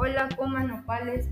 Hola, coma nopales.